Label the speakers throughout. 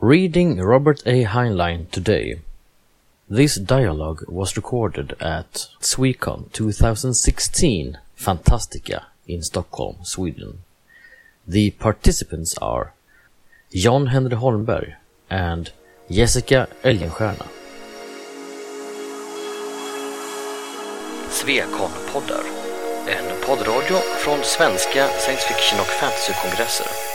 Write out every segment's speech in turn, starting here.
Speaker 1: Reading Robert A. Heinlein today. This dialogue was recorded at Swecon 2016 Fantastica in Stockholm, Sweden. The participants are John Henry Holmberg and Jessica Elgenstierna. Swecon-poddar. En poddradio från svenska science fiction och fantasykongresser.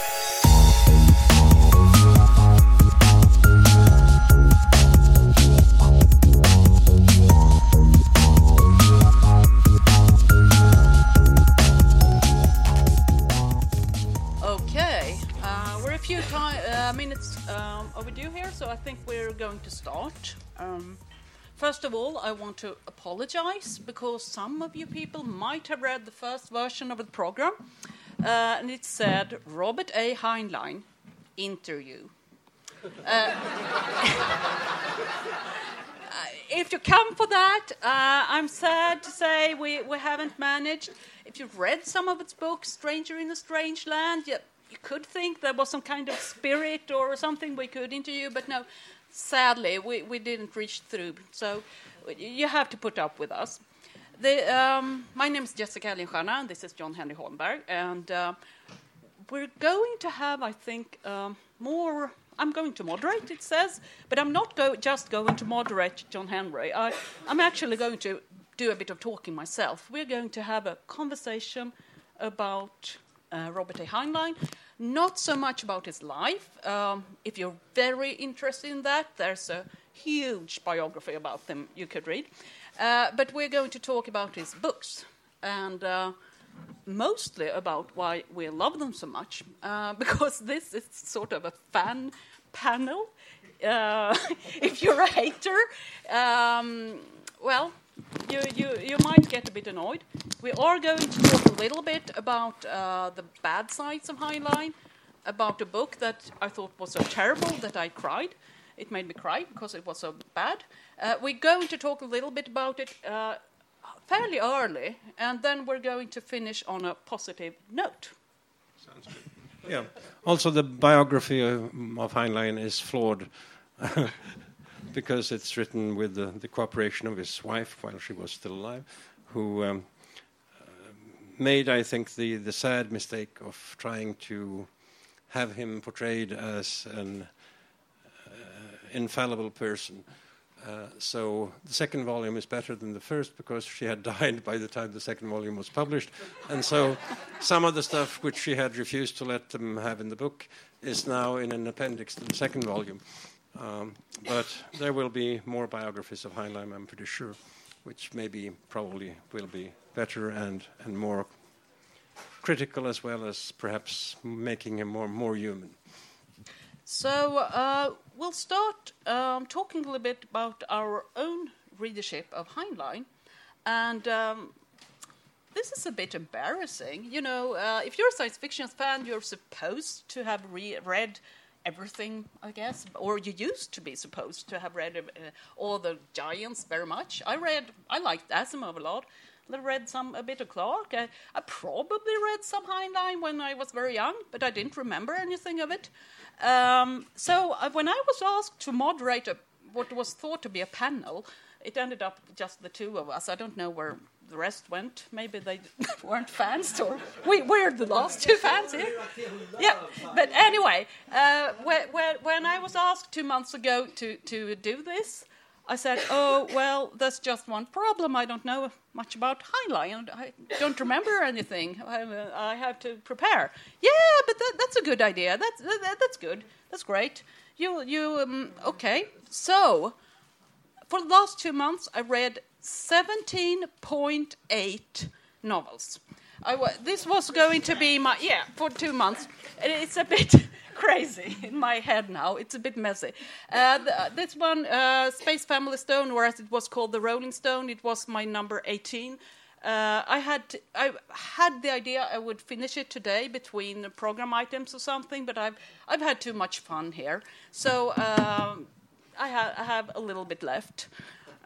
Speaker 2: Start. Um, first of all, I want to apologize because some of you people might have read the first version of the program, uh, and it said Robert A. Heinlein interview. Uh, if you come for that, uh, I'm sad to say we, we haven't managed. If you've read some of its books, Stranger in a Strange Land, you, you could think there was some kind of spirit or something we could interview, but no, sadly, we, we didn't reach through. So you have to put up with us. The, um, my name is Jessica Elgenstierna, and this is John Henry Holmberg, and uh, we're going to have, I think, um, more. I'm going to moderate, it says, but I'm not go- just going to moderate John Henry. I, I'm actually going to do a bit of talking myself. We're going to have a conversation about uh, Robert A. Heinlein, not so much about his life. Um, if you're very interested in that, there's a huge biography about him you could read. Uh, but we're going to talk about his books and uh, mostly about why we love them so much, uh, because this is sort of a fan panel. Uh, if you're a hater, um, well, you, you, you might get a bit annoyed. We are going to talk a little bit about uh, the bad sides of Heinlein, about a book that I thought was so terrible that I cried. It made me cry because it was so bad. Uh, we're going to talk a little bit about it uh, fairly early, and then we're going to finish on a positive note. Sounds good.
Speaker 3: Yeah. Also, the biography of, of Heinlein is flawed because it's written with the, the, cooperation of his wife while she was still alive, who um, uh, made, I think, the, the sad mistake of trying to have him portrayed as an uh, infallible person. Uh, so the second volume is better than the first because she had died by the time the second volume was published, and so some of the stuff which she had refused to let them have in the book is now in an appendix to the second volume. Um, but there will be more biographies of Heinlein, I'm pretty sure, which maybe probably will be better and, and more critical as well as perhaps making him more more human.
Speaker 2: So uh, we'll start um, talking a little bit about our own readership of Heinlein, and um, this is a bit embarrassing. You know, uh, if you're a science fiction fan, you're supposed to have re- read everything, I guess, or you used to be supposed to have read uh, all the giants very much. I read, I liked Asimov a lot. I read some a bit of Clarke. I, I probably read some Heinlein when I was very young, but I didn't remember anything of it. Um, so uh, when I was asked to moderate a, what was thought to be a panel, it ended up just the two of us. I don't know where the rest went. Maybe they weren't fans, or we, we're the last two fans here. Yeah, but anyway, uh, when, I was asked two months ago to, to do this, I said, "Oh well, there's just one problem. I don't know much about Heinlein. I don't remember anything. I, I have to prepare." Yeah, but that, that's a good idea. That's that, that's good. That's great. You you um, okay? So, for the last two months, I read seventeen point eight novels. I, this was going to be my yeah for two months. It's a bit crazy in my head now. It's a bit messy. Uh, the, this one, uh, Space Family Stone, or as it was called, the Rolling Stone, it was my number 18. Uh, I had I had the idea I would finish it today between program items or something, but I've I've had too much fun here, so um, I, ha- I, have a little bit left.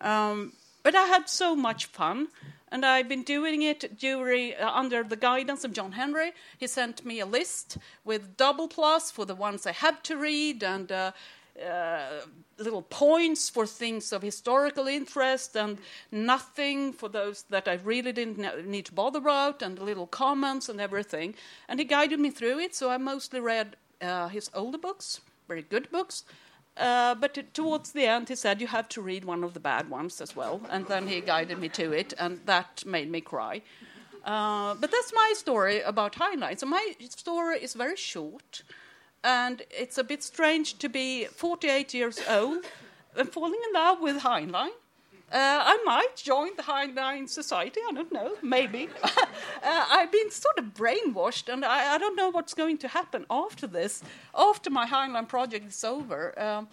Speaker 2: Um, but I had so much fun And I've been doing it during, uh, under the guidance of John Henry. He sent me a list with double plus for the ones I had to read and uh, uh, little points for things of historical interest and nothing for those that I really didn't need to bother about and little comments and everything. And he guided me through it, so I mostly read uh, his older books, very good books. Uh, but towards the end, he said, You have to read one of the bad ones as well. And then he guided me to it, and that made me cry. Uh, but that's my story about Heinlein. So my story is very short, and it's a bit strange to be 48 years old and falling in love with Heinlein. Uh, I might join the Heinlein Society. I don't know. Maybe. uh, I've been sort of brainwashed, and I, I, don't know what's going to happen after this. After my Heinlein project is over, um,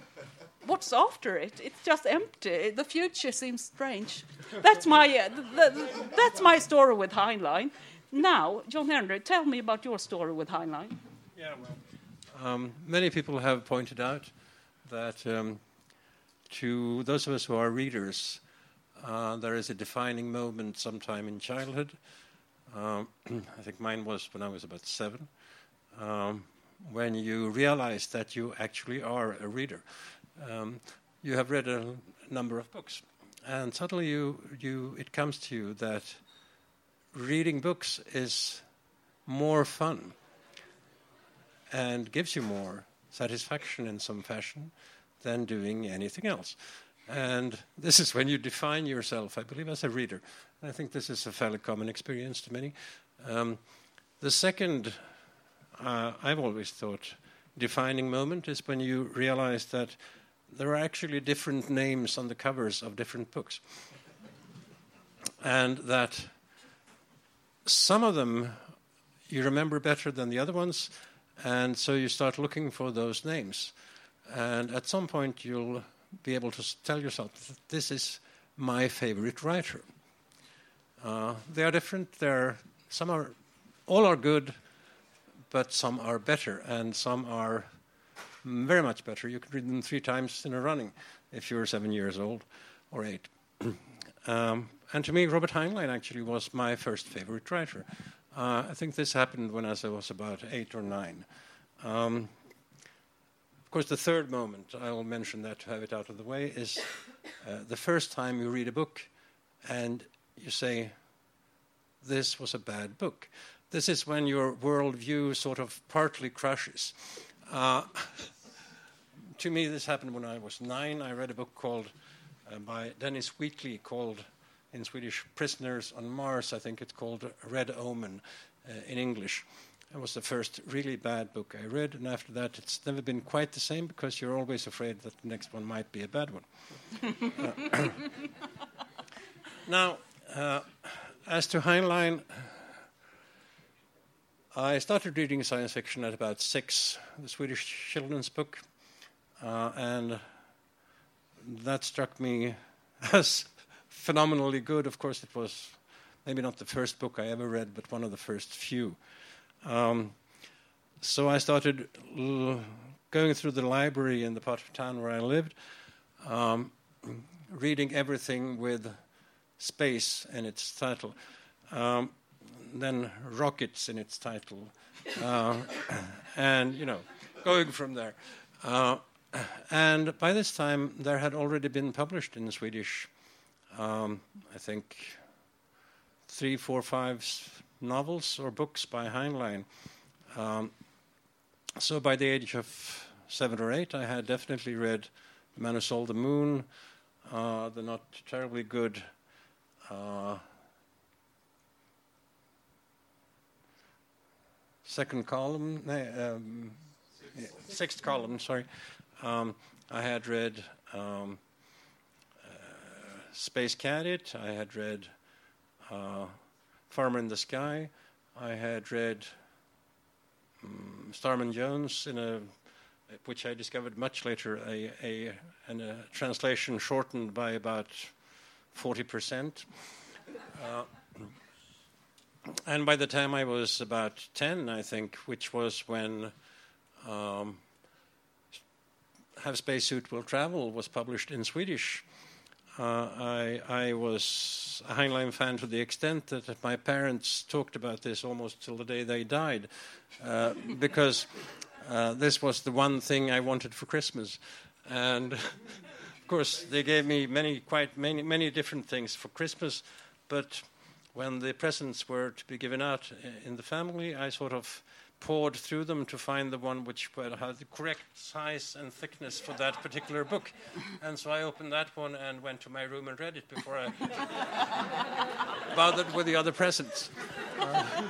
Speaker 2: what's after it? It's just empty. The future seems strange. That's my uh, that's my story with Heinlein. Now, John Henry, tell me about your story with Heinlein.
Speaker 3: Yeah, well, um, many people have pointed out that. Um, to those of us who are readers, uh, there is a defining moment sometime in childhood. Um, I think mine was when I was about seven, um, when you realize that you actually are a reader. Um, you have read a number of books, and suddenly you, you, it comes to you that reading books is more fun and gives you more satisfaction in some fashion than doing anything else. And this is when you define yourself, I believe, as a reader. I think this is a fairly common experience to many. Um, the second, uh, I've always thought, defining moment is when you realize that there are actually different names on the covers of different books. and that some of them you remember better than the other ones, and so you start looking for those names. And at some point, you'll be able to tell yourself this is my favorite writer. Uh, they are different. They're, some are, all are good, but some are better, and some are very much better. You can read them three times in a running if you're seven years old or eight. um, and to me, Robert Heinlein actually was my first favorite writer. Uh, I think this happened when I was about eight or nine. Um, course, the third moment, I'll mention that to have it out of the way, is uh, the first time you read a book and you say, This was a bad book. This is when your worldview sort of partly crushes. Uh, to me, this happened when I was nine. I read a book called uh, by Dennis Wheatley called in Swedish Prisoners on Mars. I think it's called Red Omen uh, in English. That was the first really bad book I read, and after that, it's never been quite the same because you're always afraid that the next one might be a bad one. uh, now, uh, as to Heinlein, I started reading science fiction at about six, the Swedish children's book, uh, and that struck me as phenomenally good. Of course, it was maybe not the first book I ever read, but one of the first few. Um, so I started going through the library in the part of town where I lived, um, reading everything with space in its title, um, then rockets in its title, uh, and you know, going from there. Uh, and by this time, there had already been published in Swedish, um, I think, three, four, five novels or books by Heinlein. Um, so by the age of seven or eight, I had definitely read The Man Who Sold the Moon, uh, the not terribly good uh, second column, um, sixth. sixth column, sorry. Um, I had read um, uh, Space Cadet, I had read uh, Farmer in the Sky. I had read um, Starman Jones in a which I discovered much later, a, a, a translation shortened by about 40%. Uh, and by the time I was about 10, I think, which was when um, Have Spacesuit Will Travel was published in Swedish, I, I was a Heinlein fan to the extent that my parents talked about this almost till the day they died, uh, because uh, this was the one thing I wanted for Christmas. And of course, they gave me many, quite many, many different things for Christmas, but when the presents were to be given out in the family, I sort of poured through them to find the one which had the correct size and thickness for that particular book. And so I opened that one and went to my room and read it before I bothered with the other presents. Uh,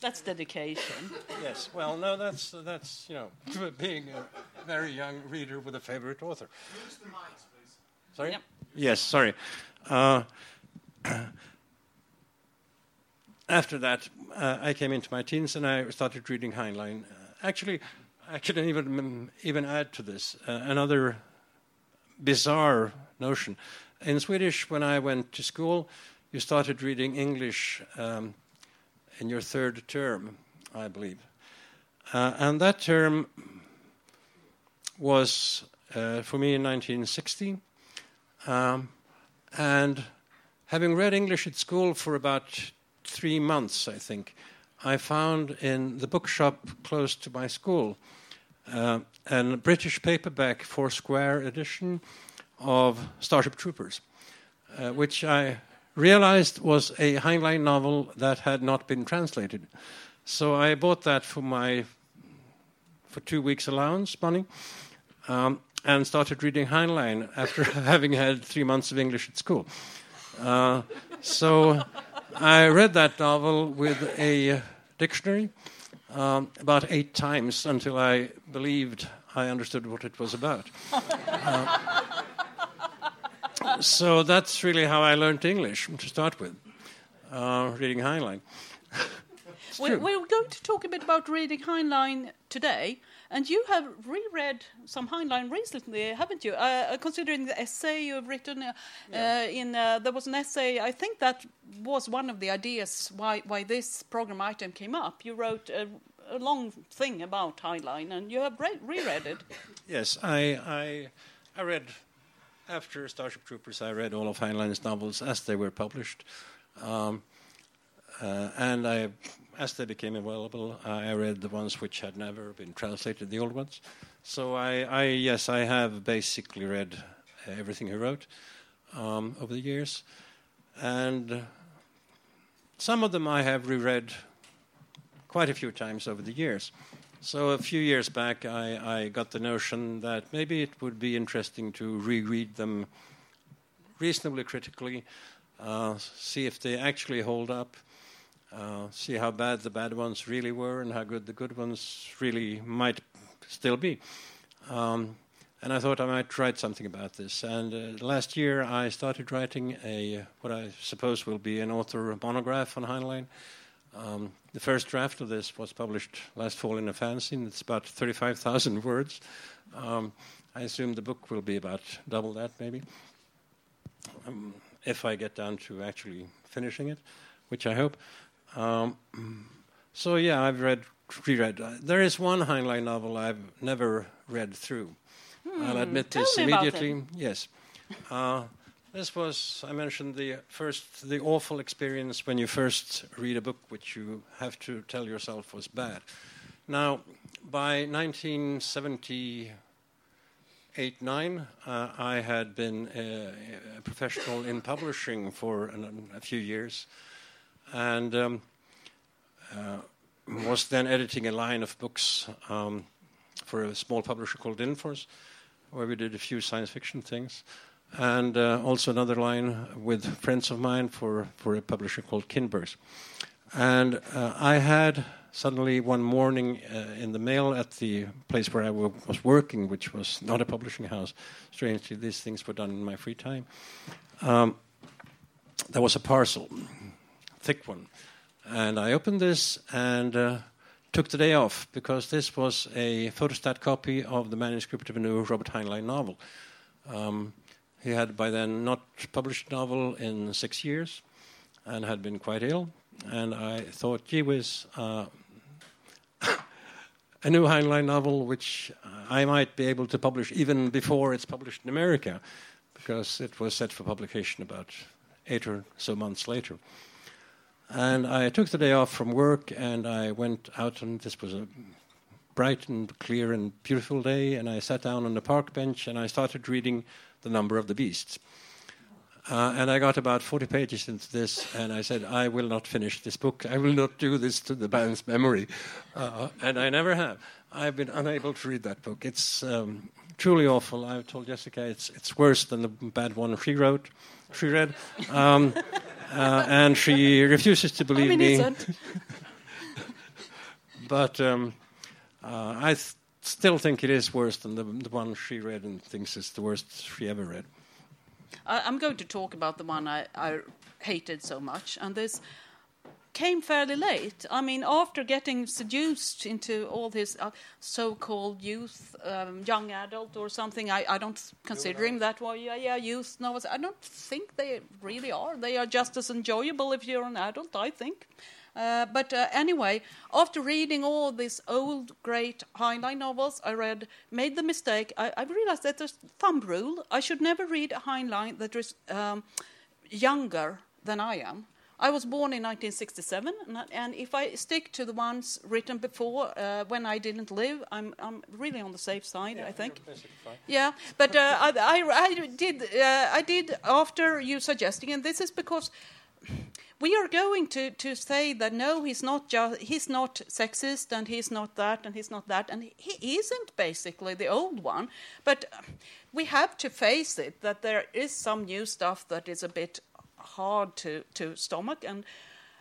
Speaker 2: that's dedication.
Speaker 3: Yes. Well, no, that's that's you know being a very young reader with a favorite author.
Speaker 4: Use the mics, please.
Speaker 3: Sorry.
Speaker 2: Yep.
Speaker 3: Yes. Sorry. Uh, after that, uh, I came into my teens and I started reading Heinlein. Uh, actually, I can even um, even add to this uh, another bizarre notion. In Swedish, when I went to school, you started reading English um, in your third term, I believe, uh, and that term was uh, for me in 1960. Um, and having read English at school for about three months, I think, I found in the bookshop close to my school uh, a British paperback four square edition of Starship Troopers, uh, which I realized was a Heinlein novel that had not been translated. So I bought that for my for two weeks allowance money, um, and started reading Heinlein after having had three months of English at school. Uh, so I read that novel with a dictionary um, about eight times until I believed I understood what it was about. Uh, so that's really how I learned English to start with, uh, reading Heinlein.
Speaker 2: we're, we're, going to talk a bit about reading Heinlein today, and you have reread some Heinlein recently, haven't you? Uh, uh, considering the essay you've written, uh, yeah. In uh, there was an essay. I think that was one of the ideas why why this program item came up. You wrote a, a long thing about Heinlein, and you have re- reread it.
Speaker 3: Yes, I, I I read after Starship Troopers. I read all of Heinlein's novels as they were published. Um, uh, and I as they became available, I read the ones which had never been translated, the old ones. So I, I yes, I have basically read everything he wrote um, over the years, and some of them I have reread quite a few times over the years. So a few years back, I, I got the notion that maybe it would be interesting to reread them reasonably critically, uh, see if they actually hold up uh, see how bad the bad ones really were and how good the good ones really might still be. Um, and I thought I might write something about this. And uh, last year I started writing a what I suppose will be an author monograph on Heinlein. Um, the first draft of this was published last fall in a fanzine. It's about 35,000 words. Um, I assume the book will be about double that, maybe, um, if I get down to actually finishing it, which I hope. Um, so yeah, I've read, reread. Uh, there is one Heinlein novel I've never read through.
Speaker 2: Hmm,
Speaker 3: I'll admit
Speaker 2: tell
Speaker 3: this
Speaker 2: me
Speaker 3: immediately. Yes. Uh, this was I mentioned the first the awful experience when you first read a book which you have to tell yourself was bad. Now, by 1978 nine, uh, I had been a, a, professional in publishing for an, a few years and um, uh, was then editing a line of books um, for a small publisher called Inforce, where we did a few science fiction things, and uh, also another line with friends of mine for, for a publisher called Kinbergs. And uh, I had suddenly one morning uh, in the mail at the place where I was working, which was not a publishing house. Strangely, these things were done in my free time. Um, there was a parcel thick one. And I opened this and uh, took the day off because this was a photostat copy of the manuscript of a new Robert Heinlein novel. Um, he had by then not published a novel in six years and had been quite ill. And I thought, gee whiz, uh, a new Heinlein novel, which I might be able to publish even before it's published in America, because it was set for publication about eight or so months later. And I took the day off from work and I went out, and this was a bright and clear and beautiful day, and I sat down on the park bench and I started reading The Number of the Beasts. Uh, and I got about 40 pages into this, and I said, I will not finish this book. I will not do this to the band's memory. Uh, and I never have. I've been unable to read that book. It's um, truly awful. I told Jessica it's, it's worse than the bad one she wrote, she read. Um, uh, and she refuses to believe
Speaker 2: I mean,
Speaker 3: me. but um, uh, I th- still think it is worse than the, the one she read and thinks it's the worst she ever read.
Speaker 2: I, am going to talk about the one I, I hated so much, and this came fairly late. I mean, after getting seduced into all this uh, so-called youth, um, young adult or something, I, I don't consider him that way. Yeah, yeah, youth novels. I don't think they really are. They are just as enjoyable if you're an adult, I think. Uh, but uh, anyway, after reading all these old, great Heinlein novels, I read, made the mistake. I, I realized that there's thumb rule. I should never read a Heinlein that is um, younger than I am. I was born in 1967, and if I stick to the ones written before uh, when I didn't live, I'm, I'm really on the safe side.
Speaker 3: Yeah,
Speaker 2: I think.
Speaker 3: Yeah,
Speaker 2: but uh, I, I, I, did. Uh, I did after you suggesting, and this is because we are going to, to say that no, he's not just he's not sexist and he's not that and he's not that and he isn't basically the old one. But we have to face it that there is some new stuff that is a bit hard to, to stomach and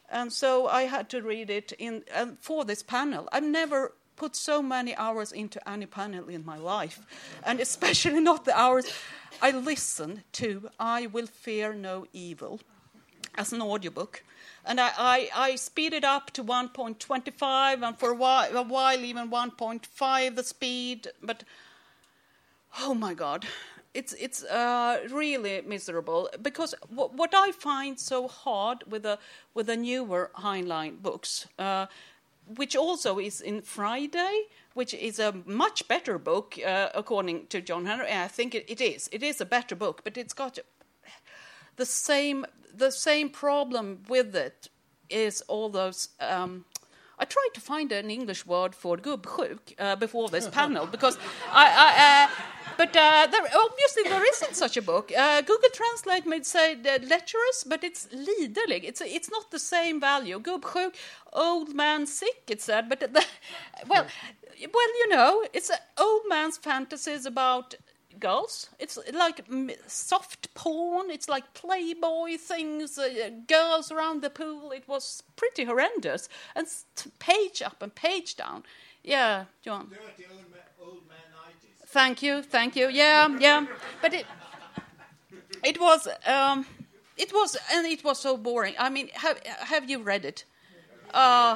Speaker 2: and so I had to read it in and for this panel. I've never put so many hours into any panel in my life, and especially not the hours I listen to. I will fear no evil as an audiobook. And I, I, I speeded up to 1.25 and for a while, a while even 1.5 the speed. But oh my God, it's, it's uh, really miserable because w- what I find so hard with the, with the newer Heinlein books, uh, which also is in Friday, which is a much better book uh, according to John Henry. I think it, it is. It is a better book, but it's got the same the same problem with it is all those. Um, I tried to find an English word for gubbsjuk uh, before this panel because I. I uh, but uh, there, obviously there isn't such a book. Uh, Google Translate may say lecherous, but it's liderlig. It's it's not the same value. Gubbsjuk, old man sick. It said, but the, well, well, you know, it's old man's fantasies about girls. It's like soft porn. It's like Playboy things, uh, girls around the pool. It was pretty horrendous. And page up and page down. Yeah, John.
Speaker 4: Dirty old, ma- old man
Speaker 2: Thank you, thank you. Yeah, yeah. But it, it was, um, it was, and it was so boring. I mean, have have you read it? Uh,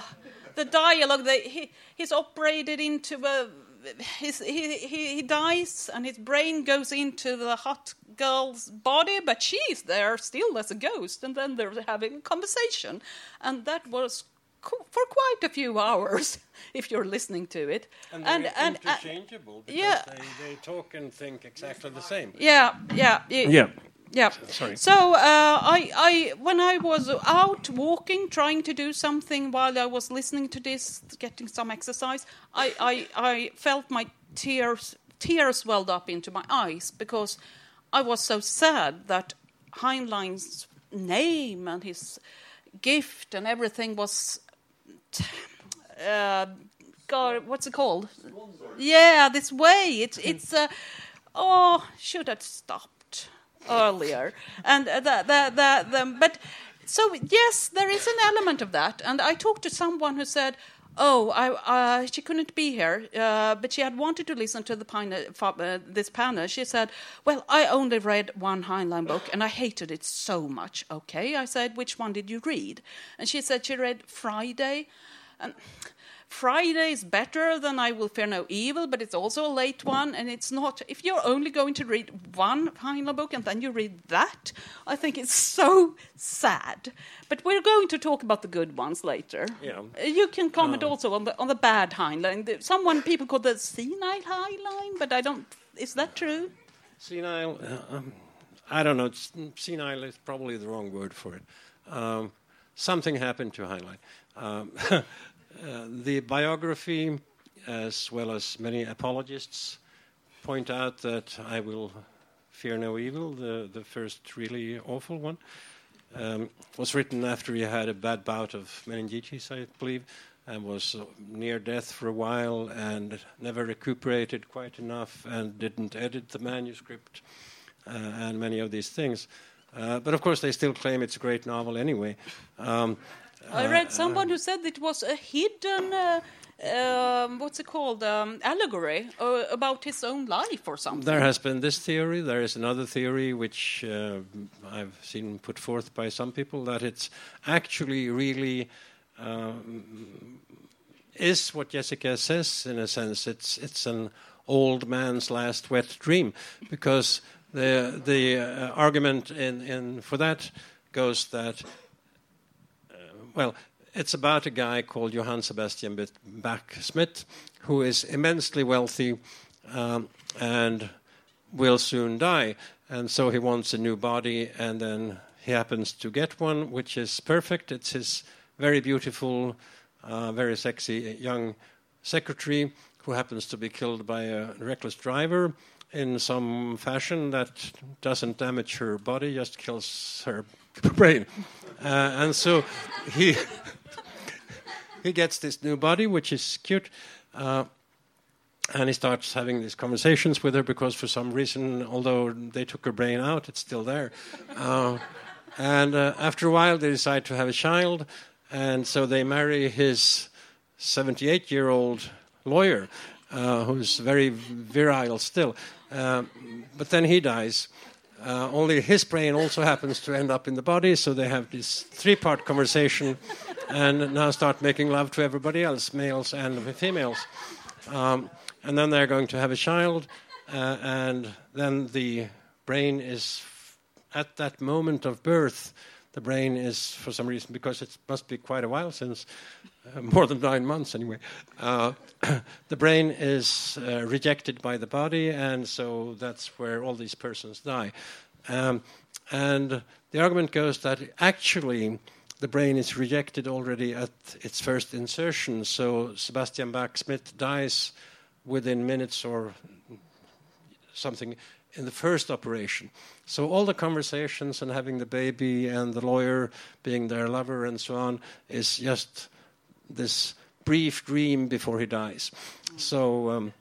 Speaker 2: the dialogue. That he he's operated into a his, he, he, he dies and his brain goes into the hot girl's body, but she's there still as a ghost, and then they're having a conversation. And that was for quite a few hours if you're listening to it.
Speaker 3: And they're and, and, uh, interchangeable because
Speaker 2: yeah.
Speaker 3: they, they talk and think exactly the same.
Speaker 2: Yeah, yeah.
Speaker 3: yeah.
Speaker 2: Yeah.
Speaker 3: Sorry.
Speaker 2: So uh, I, I, when I was out walking, trying to do something while I was listening to this, getting some exercise, I, I, I felt my tears, tears welled up into my eyes because I was so sad that Heinlein's name and his gift and everything was. Uh, God, what's it called? Yeah, this way. It's it's. Uh, oh, should I stopped earlier. And the, the, the, the, but so, yes, there is an element of that. And I talked to someone who said, Oh, I, uh, she couldn't be here, uh, but she had wanted to listen to the panel, uh, this panel. She said, "Well, I only read one Heinlein book, and I hated it so much." Okay, I said, "Which one did you read?" And she said she read Friday, and Friday is better than I Will Fear No Evil, but it's also a late one, and it's not. If you're only going to read one Heinlein book and then you read that, I think it's so sad. But we're going to talk about the good ones later.
Speaker 3: Yeah.
Speaker 2: You can comment also on the on the bad Heinlein. Someone people call the senile Heinlein, but I don't. Is that true?
Speaker 3: Senile, uh, um, I don't know. It's, senile is probably the wrong word for it. Um, something happened to Heinlein. Um, the biography, as well as many apologists, point out that I will fear no evil, the, the first really awful one, um, was written after he had a bad bout of meningitis, I believe, and was uh, near death for a while and never recuperated quite enough and didn't edit the manuscript uh, and many of these things. Uh, but of course, they still claim it's a great novel anyway. Um,
Speaker 2: I read someone who said it was a hidden. Uh, um, what's it called? Um, allegory uh, about his own life or something.
Speaker 3: There has been this theory. There is another theory which uh, I've seen put forth by some people that it's actually really um, is what Jessica says in a sense. It's it's an old man's last wet dream because the the uh, argument in, in for that goes that uh, well, it's about a guy called Johann Sebastian Bach Schmidt, who is immensely wealthy um, and will soon die. And so he wants a new body, and then he happens to get one, which is perfect. It's his very beautiful, uh, very sexy young secretary who happens to be killed by a reckless driver in some fashion that doesn't damage her body, just kills her brain. Uh, and so he he gets this new body, which is cute. Uh, and he starts having these conversations with her because, for some reason, although they took her brain out, it's still there. Uh, and uh, after a while, they decide to have a child, and so they marry his 78 year old lawyer, uh, who's very virile still. Um, but then he dies. Uh, only his brain also happens to end up in the body, so they have this three part conversation and now start making love to everybody else, males and females. Um, and then they're going to have a child, uh, and then the brain is, at that moment of birth, the brain is, for some reason, because it must be quite a while since, more than nine months anyway, uh, the brain is uh, rejected by the body, and so that's where all these persons die. Um, and the argument goes that actually the brain is rejected already at its first insertion, so Sebastian Bach Schmidt dies within minutes or something in the first operation. So all the conversations and having the baby and the lawyer being their lover and so on is just this brief dream before he dies. So um,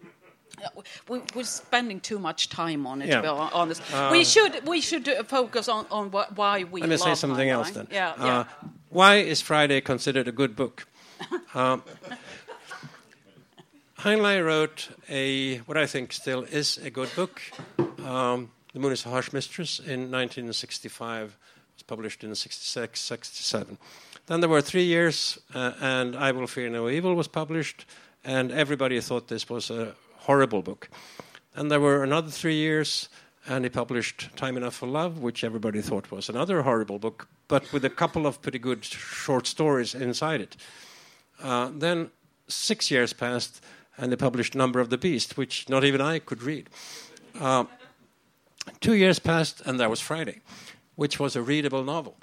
Speaker 2: we, we're spending too much time on it.
Speaker 3: Yeah.
Speaker 2: To be honest, we should we should uh, focus on on why we.
Speaker 3: let me say something else then.
Speaker 2: Yeah,
Speaker 3: Uh,
Speaker 2: yeah.
Speaker 3: why is Friday considered a good book? um, Heinlein wrote a what I think still is a good book. Um, the Moon is a Harsh Mistress in 1965. It was published in 66, 67. Then there were three years, uh, and I Will Fear No Evil was published, and everybody thought this was a horrible book. And there were another three years, and he published Time Enough for Love, which everybody thought was another horrible book, but with a couple of pretty good short stories inside it. Uh, then six years passed, and they published Number of the Beast, which not even I could read. Uh, two years passed, and there was Friday, which was a readable novel.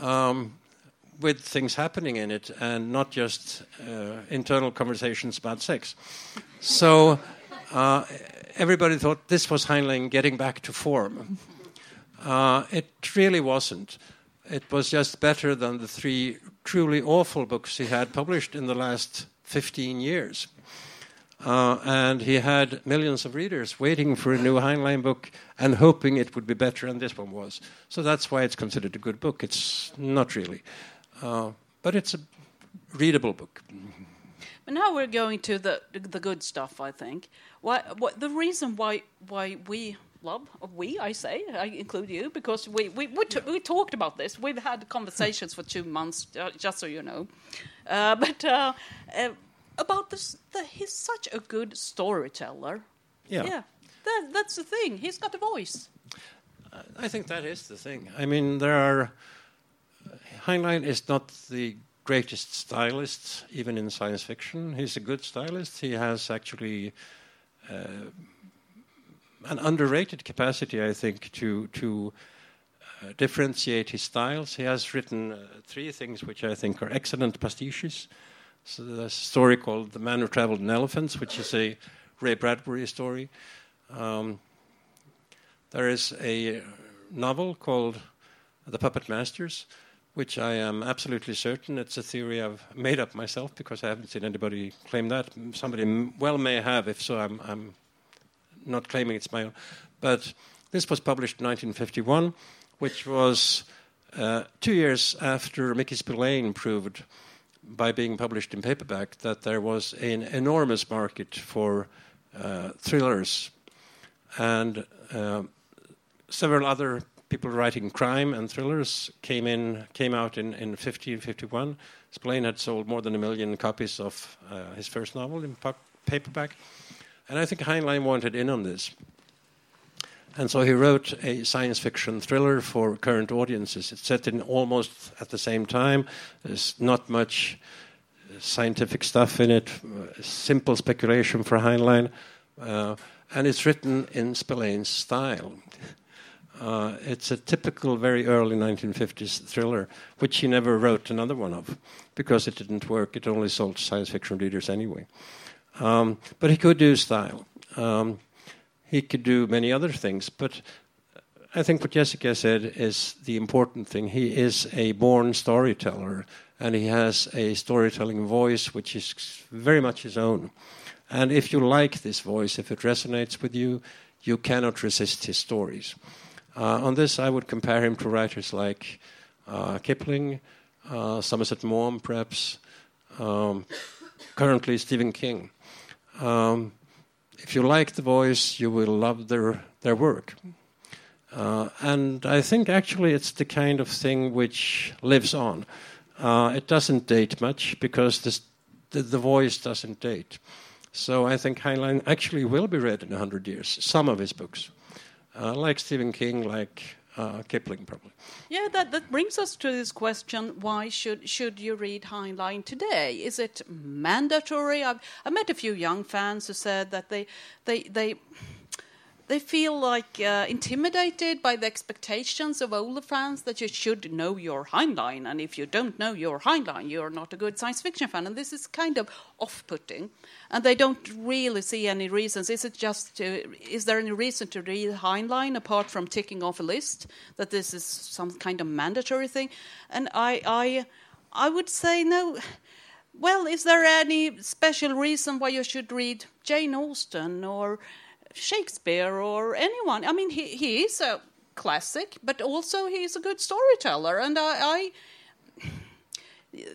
Speaker 3: Um, with things happening in it and not just uh, internal conversations about sex. So uh, everybody thought this was Heinlein getting back to form. Uh, it really wasn't. It was just better than the three truly awful books he had published in the last 15 years. Uh, and he had millions of readers waiting for a new Heinlein book and hoping it would be better than this one was. So that's why it's considered a good book. It's not really. Uh, but it's a readable book.
Speaker 2: But now we're going to the the good stuff. I think. Why? What the reason why why we love we I say I include you because we we we, t- we talked about this. We've had conversations for two months, uh, just so you know. Uh, but uh, uh, about this, the, he's such a good storyteller.
Speaker 3: Yeah.
Speaker 2: Yeah, that, that's the thing. He's got a voice.
Speaker 3: I think that is the thing. I mean, there are. Heinlein is not the greatest stylist, even in science fiction. He's a good stylist. He has actually uh, an underrated capacity, I think, to to uh, differentiate his styles. He has written uh, three things which I think are excellent pastiches. So there's a story called "The Man Who Traveled in Elephants," which is a Ray Bradbury story. Um, there is a novel called The Puppet Masters, which I am absolutely certain it's a theory I've made up myself because I haven't seen anybody claim that. Somebody well may have, if so, I'm, I'm not claiming it's my own. But this was published in 1951, which was uh, two years after Mickey Spillane proved by being published in paperback that there was an enormous market for uh, thrillers. And uh, several other people writing crime and thrillers came in came out in in 1551. Spillane had sold more than a million copies of uh, his first novel in paperback, and I think Heinlein wanted in on this. And so he wrote a science fiction thriller for current audiences. It's set in almost at the same time. There's not much scientific stuff in it, simple speculation for Heinlein, uh, and it's written in Spillane's style. Uh, it's a typical, very early 1950s thriller, which he never wrote another one of because it didn't work. It only sold science fiction readers anyway. Um, but he could do style. Um, he could do many other things, but I think what Jessica said is the important thing. He is a born storyteller, and he has a storytelling voice which is very much his own. And if you like this voice, if it resonates with you, you cannot resist his stories. Uh, on this, I would compare him to writers like uh, Kipling, uh, Somerset Maugham, perhaps, um, currently Stephen King. Um, if you like the voice, you will love their, their work. Uh, and I think actually it's the kind of thing which lives on. Uh, it doesn't date much because this, the, the voice doesn't date. So I think Heinlein actually will be read in 100 years, some of his books like Stephen King, like uh, Kipling, probably.
Speaker 2: Yeah, that, that brings us to this question: Why should should you read Heinlein today? Is it mandatory? I've I met a few young fans who said that they they they they feel like uh, intimidated by the expectations of older fans that you should know your Heinlein, and if you don't know your Heinlein, you're not a good science fiction fan. And this is kind of off-putting, and they don't really see any reasons. Is it just? To, is there any reason to read Heinlein apart from ticking off a list that this is some kind of mandatory thing? And I, I, I would say no. Well, is there any special reason why you should read Jane Austen or Shakespeare or anyone. I mean, he, he is a classic, but also he is a good storyteller. And I, I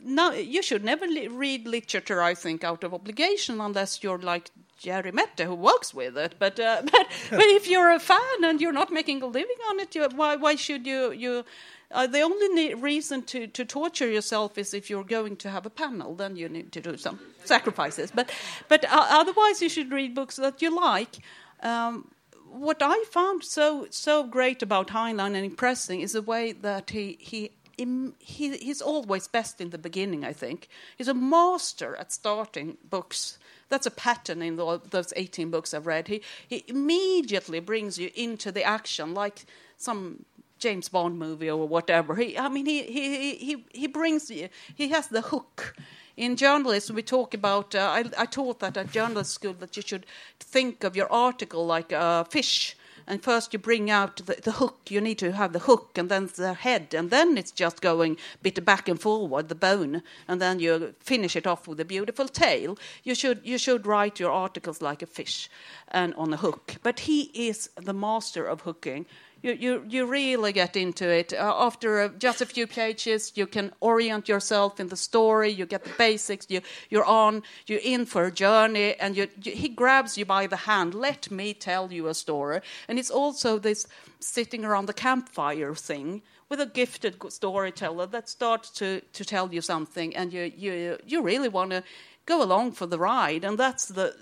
Speaker 2: no, you should never li- read literature, I think, out of obligation unless you're like Jerry Määttä, who works with it. But, uh, but, but if you're a fan and you're not making a living on it, you, why, why should you? you uh, the only reason to, to torture yourself is if you're going to have a panel, then you need to do some sacrifices. But, but uh, otherwise, you should read books that you like. Um, what I found so so great about Heinlein and impressing is the way that he he. He, he's always best in the beginning, I think. He's a master at starting books. That's a pattern in the, those 18 books I've read. He, he immediately brings you into the action, like some James Bond movie or whatever. He, I mean, he, he, he, he brings you, he has the hook in journalism, we talk about. Uh, I, I, taught that at journalism school that you should think of your article like a fish. And first you bring out the, the, hook. You need to have the hook, and then the head, and then it's just going bit back and forward, the bone, and then you finish it off with a beautiful tail. You should you should write your articles like a fish, and on a hook. But he is the master of hooking you, you, you really get into it. Uh, after uh, just a few pages, you can orient yourself in the story, you get the basics, you, you're on, you're in for a journey, and you, you, he grabs you by the hand. Let me tell you a story. And it's also this sitting around the campfire thing with a gifted storyteller that starts to, to tell you something, and you, you, you really want to go along for the ride, and that's the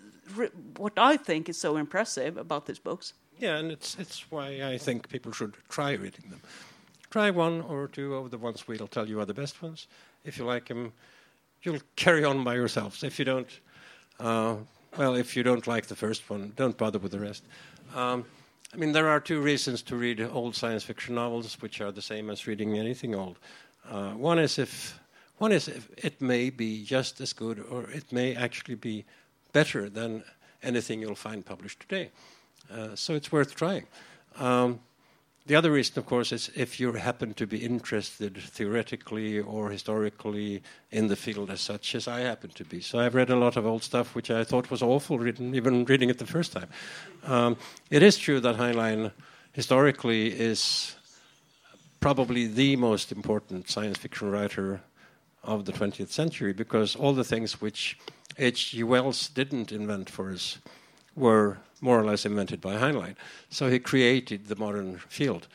Speaker 2: what I think is so impressive about these books.
Speaker 3: Yeah, and it's it's why I think people should try reading them. Try one or two of the ones we'll tell you are the best ones. If you like them, you'll carry on by yourselves. If you don't, uh, well, if you don't like the first one, don't bother with the rest. Um, I mean, there are two reasons to read old science fiction novels, which are the same as reading anything old. Uh, one is if one is if it may be just as good, or it may actually be better than anything you'll find published today. Uh, so it's worth trying. Um, the other reason, of course, is if you happen to be interested theoretically or historically in the field as such as I happen to be. So I've read a lot of old stuff which I thought was awful, written, even reading it the first time. Um, it is true that Heinlein historically is probably the most important science fiction writer of the 20th century because all the things which H.G. Wells didn't invent for us were more or less invented by Heinlein. So he created the modern field.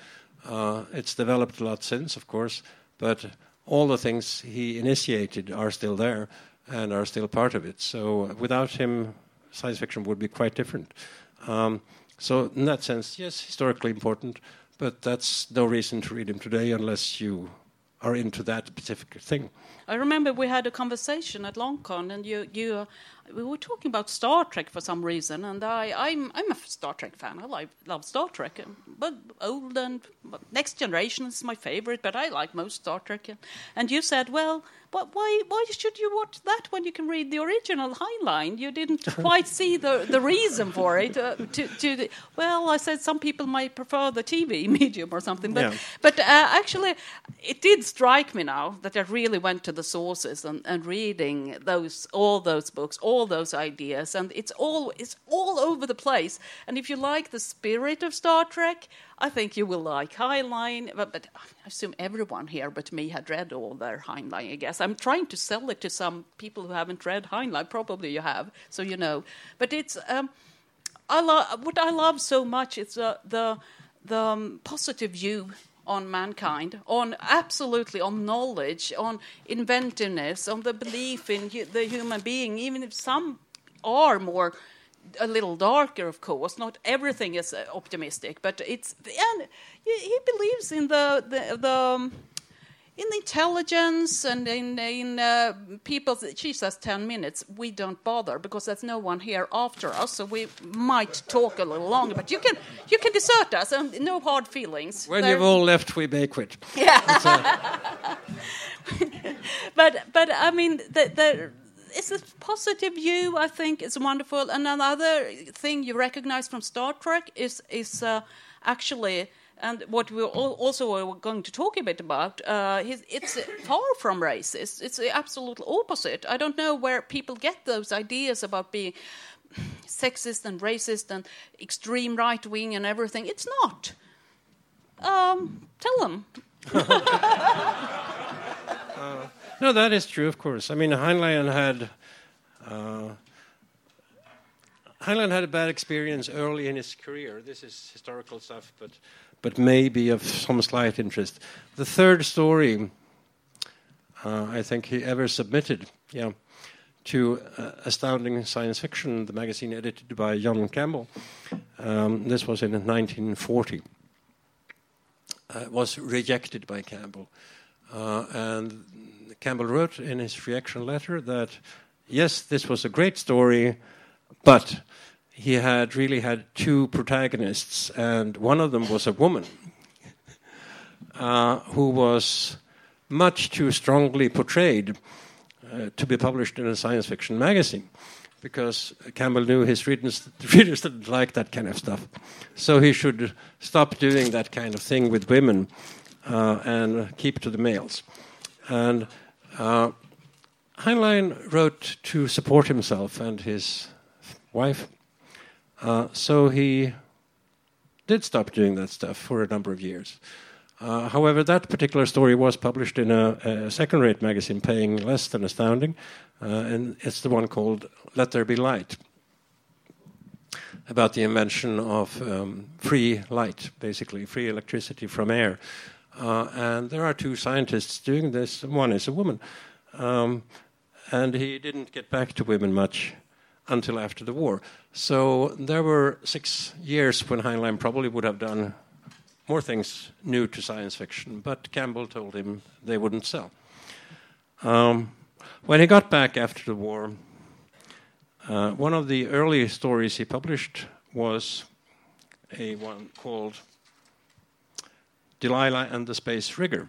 Speaker 3: Uh, it's developed a lot since, of course, but all the things he initiated are still there and are still part of it. So without him, science fiction would be quite different. Um, so in that sense, yes, historically important, but that's no reason to read him today unless you are into that specific thing.
Speaker 2: I remember we had a conversation at Longcon, and you, you, we were talking about Star Trek for some reason, and I, I'm, I'm a Star Trek fan. I love Star Trek, but old and but Next Generation is my favorite, but I like most Star Trek. And you said, well, but why, why should you watch that when you can read the original Heinlein? You didn't quite see the, the reason for it. Uh, to, to the, well, I said some people might prefer the TV medium or something, but, yeah. but uh, actually, it did strike me now that I really went to the sources and, and reading those all those books, all those ideas, and it's all it's all over the place. And if you like the spirit of Star Trek, I think you will like Heinlein, but, but, I assume everyone here but me had read all their Heinlein, I guess. I'm trying to sell it to some people who haven't read Heinlein. Probably you have, so you know. But it's um, I love what I love so much is uh, the the um, positive view on mankind, on absolutely on knowledge, on inventiveness, on the belief in hu- the human being, even if some are more a little darker, of course. Not everything is uh, optimistic, but it's and he believes in the the, the um, in intelligence and in in uh, people. She says ten minutes. We don't bother because there's no one here after us, so we might talk a little longer. But you can you can desert us, and no hard feelings.
Speaker 3: When They're, you've all left, we may quit.
Speaker 2: Yeah. but but I mean the the it's a positive view. I think it's wonderful. And another thing you recognize from Star Trek is is uh, actually. And what we also going to talk a bit about, uh, it's far from racist. It's the absolute opposite. I don't know where people get those ideas about being sexist and racist and extreme right wing and everything. It's not. Um, tell them.
Speaker 3: uh, no, that is true, of course. I mean, Heinlein had uh, Heinlein had a bad experience early in his career. This is historical stuff, but but maybe of some slight interest. The third story uh, I think he ever submitted, yeah, to uh, Astounding Science Fiction, the magazine edited by John Campbell. Um, this was in 1940. Uh, was rejected by Campbell, uh, and Campbell wrote in his reaction letter that yes, this was a great story, but he had really had two protagonists, and one of them was a woman uh, who was much too strongly portrayed uh, to be published in a science fiction magazine. Because Campbell knew his readers, readers didn't like that kind of stuff. So he should stop doing that kind of thing with women uh, and keep to the males. And uh, Heinlein wrote to support himself and his wife, uh, so he did stop doing that stuff for a number of years. Uh, however, that particular story was published in a, a second rate magazine paying less than astounding, uh, and it's the one called Let There Be Light about the invention of um, free light, basically, free electricity from air. Uh, and there are two scientists doing this. One is a woman. Um, and he didn't get back to women much until after the war. So there were six years when Heinlein probably would have done more things new to science fiction, but Campbell told him they wouldn't sell. Um, when he got back after the war, uh, one of the early stories he published was a one called Delilah and the Space Rigger,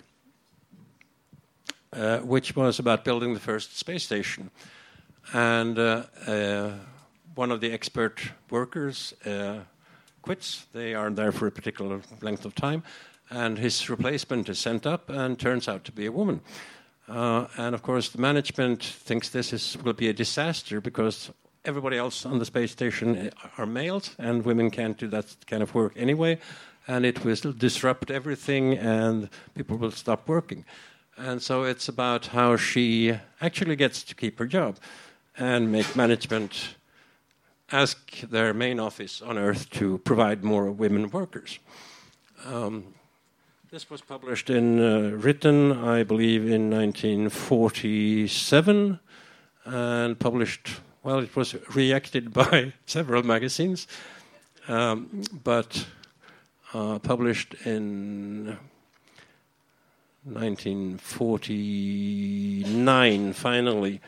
Speaker 3: uh, which was about building the first space station. And uh, uh one of the expert workers uh, quits. They are there for a particular length of time, and his replacement is sent up and turns out to be a woman. Uh, and of course, the management thinks this is, will be a disaster because everybody else on the space station are males, and women can't do that kind of work anyway. And it will disrupt everything, and people will stop working. And so it's about how she actually gets to keep her job and make management ask their main office on Earth to provide more women workers. Um, this was published in uh, written, I believe, in 1947, and published. Well, it was reacted by several magazines, um, but uh, published in 1949, finally,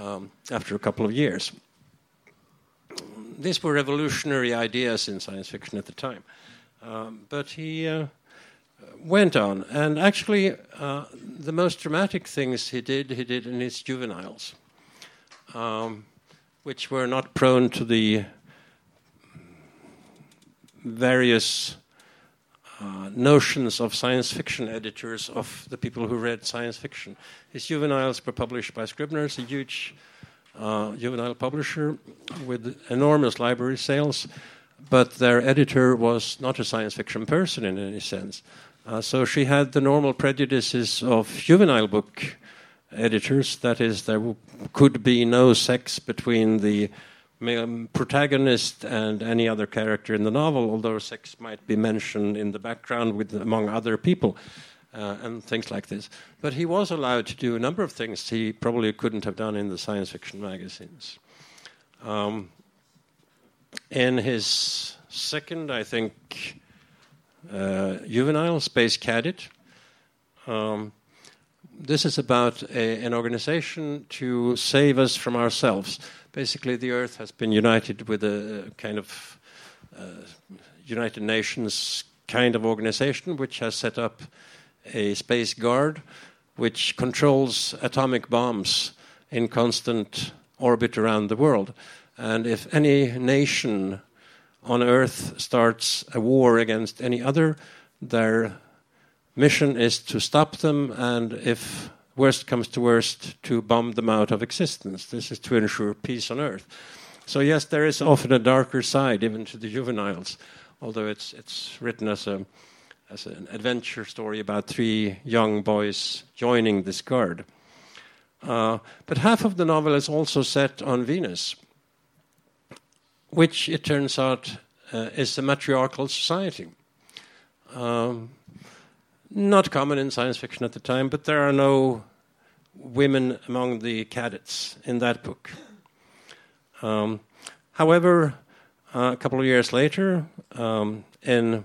Speaker 3: um, after a couple of years these were revolutionary ideas in science fiction at the time. Um, but he uh, went on, and actually, uh, the most dramatic things he did, he did in his juveniles, um, which were not prone to the various uh, notions of science fiction editors of the people who read science fiction. His juveniles were published by Scribner's, a huge uh, juvenile publisher with enormous library sales, but their editor was not a science fiction person in any sense. Uh, so she had the normal prejudices of juvenile book editors. That is, there could be no sex between the protagonist and any other character in the novel, although sex might be mentioned in the background with among other people uh, and things like this. But he was allowed to do a number of things he probably couldn't have done in the science fiction magazines. Um, in his second, I think, uh, juvenile Space Cadet, um, this is about a, an organization to save us from ourselves. Basically, the Earth has been united with a kind of uh, United Nations kind of organization, which has set up a space guard which controls atomic bombs in constant orbit around the world. And if any nation on Earth starts a war against any other, their mission is to stop them, and if worst comes to worst, to bomb them out of existence. This is to ensure peace on Earth. So yes, there is often a darker side, even to the juveniles, although it's it's written as a as an adventure story about three young boys joining this guard. Uh, but half of the novel is also set on Venus, which it turns out uh, is a matriarchal society. Um, not common in science fiction at the time, but there are no women among the cadets in that book. Um, however, uh, a couple of years later, um, in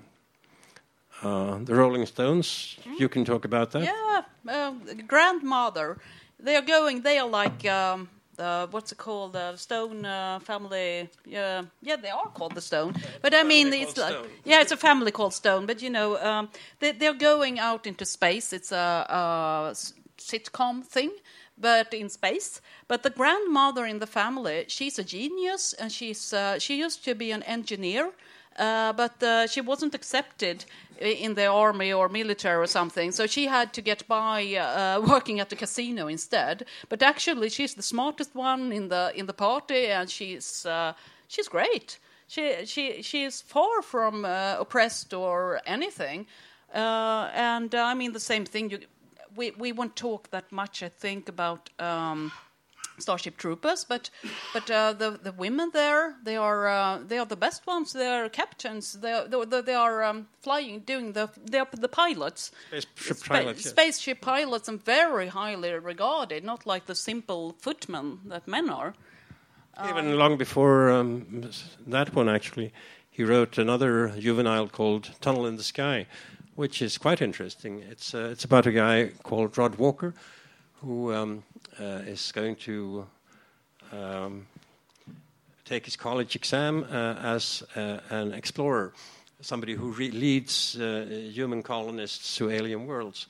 Speaker 3: uh, the Rolling Stones. Mm. You can talk about that.
Speaker 2: Yeah, uh, grandmother. They are going. They are like um, what's it called? The Stone uh, family. Yeah, yeah, they are called the Stone. But I mean, it's like Stone. yeah, it's a family called Stone. But you know, um, they, they're going out into space. It's a, a sitcom thing but in space. But the grandmother in the family, she's a genius, and she's uh, she used to be an engineer, uh, but uh, she wasn't accepted in the army or military or something. So she had to get by uh, working at the casino instead. But actually, she's the smartest one in the in the party, and she's uh, she's great. She she she is far from uh, oppressed or anything. and I mean the same thing. You, we we won't talk that much, I think, about. Um, Starship Troopers, but but uh, the the women there they are uh, they are the best ones. They are captains. They are, they, they are um, flying, doing the they are the pilots.
Speaker 3: Spaceship
Speaker 2: Spa-
Speaker 3: pilots, yes.
Speaker 2: Spaceship pilots, and very highly regarded. Not like the simple footmen that men are.
Speaker 3: Even long before um, that one, actually, he wrote another juvenile called Tunnel in the Sky, which is quite interesting. It's, uh, it's about a guy called Rod Walker who um, is going to um, take his college exam uh, as uh, an explorer, somebody who re- leads uh, human colonists to alien worlds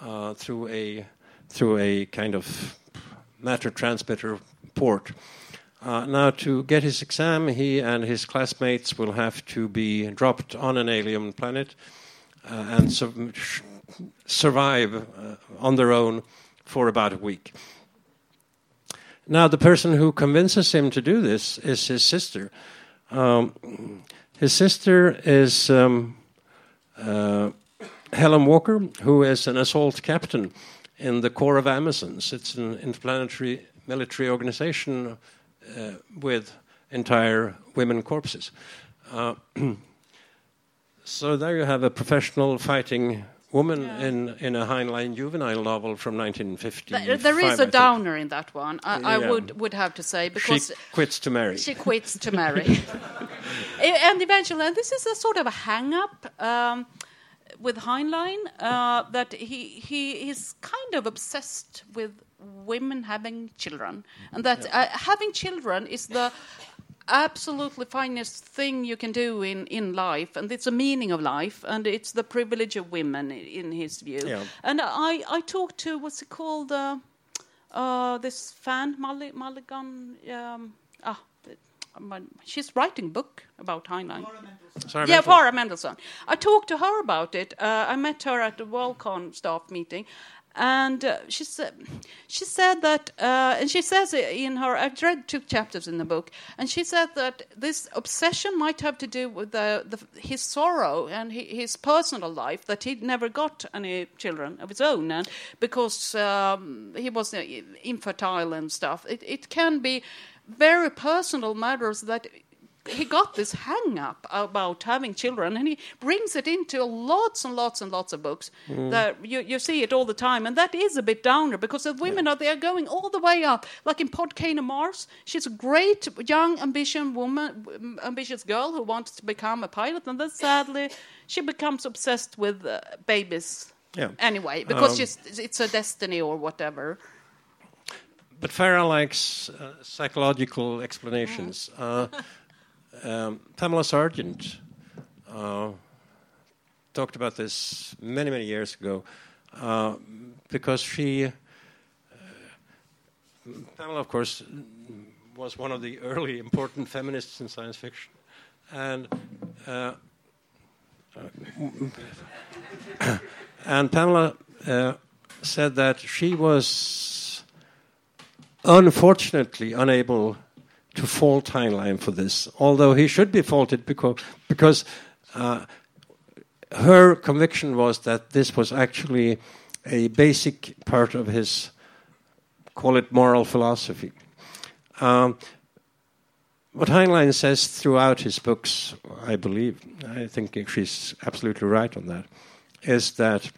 Speaker 3: uh, through a through a kind of matter transmitter port. Uh, now, to get his exam, he and his classmates will have to be dropped on an alien planet uh, and su- survive uh, on their own for about a week. Now, the person who convinces him to do this is his sister. Um, his sister is um, uh, Helen Walker, who is an assault captain in the Corps of Amazons. It's an interplanetary military organization uh, with entire women corpses. Uh, so there you have a professional fighting woman
Speaker 2: Yeah.
Speaker 3: in, in a Heinlein juvenile novel from 1950.
Speaker 2: Th- there is a downer in that one. I, I
Speaker 3: Yeah.
Speaker 2: would would have to say because She
Speaker 3: quits to marry.
Speaker 2: she quits to marry. E- and eventually, and this is a sort of a hang up um, with Heinlein uh, that he, he is kind of obsessed with women having children. And that uh, having children is the absolutely finest thing you can do in, in life. And it's a meaning of life. And it's the privilege of women, in his view.
Speaker 3: Yeah.
Speaker 2: And I, I talked to, what's it called? Uh, uh, this fan, Mulli- Mulligan. Um, ah, she's writing book about Heinlein.
Speaker 3: Sorry,
Speaker 2: Yeah,
Speaker 3: Mental.
Speaker 2: Farah Mendlesohn. I talked to her about it. Uh, I met her at the Worldcon staff meeting, and uh, she said she said that, uh, and she says in her. I've read two chapters in the book, and she said that this obsession might have to do with the, the his sorrow and hi- his personal life that he never got any children of his own, and because um, he was uh, infertile and stuff. It, it can be very personal matters that he got this hang up about having children and he brings it into lots and lots and lots of books that you, you see it all the time and that is a bit downer because the women are there going all the way up. Like in Podkayne Mars she's a great young ambitious woman ambitious girl who wants to become a pilot and then sadly she becomes obsessed with uh, babies
Speaker 3: Yeah.
Speaker 2: anyway because
Speaker 3: Um,
Speaker 2: it's a destiny or whatever.
Speaker 3: But Farah likes uh, psychological explanations. Uh, um, Pamela Sargent uh, talked about this many, many years ago uh, because she, uh, Pamela, of course, was one of the early important feminists in science fiction. And uh, and Pamela uh, said that she was unfortunately unable to fault Heinlein for this, although he should be faulted because because uh, her conviction was that this was actually a basic part of his call it moral philosophy. Um, what Heinlein says throughout his books, I believe, I think she's absolutely right on that, is that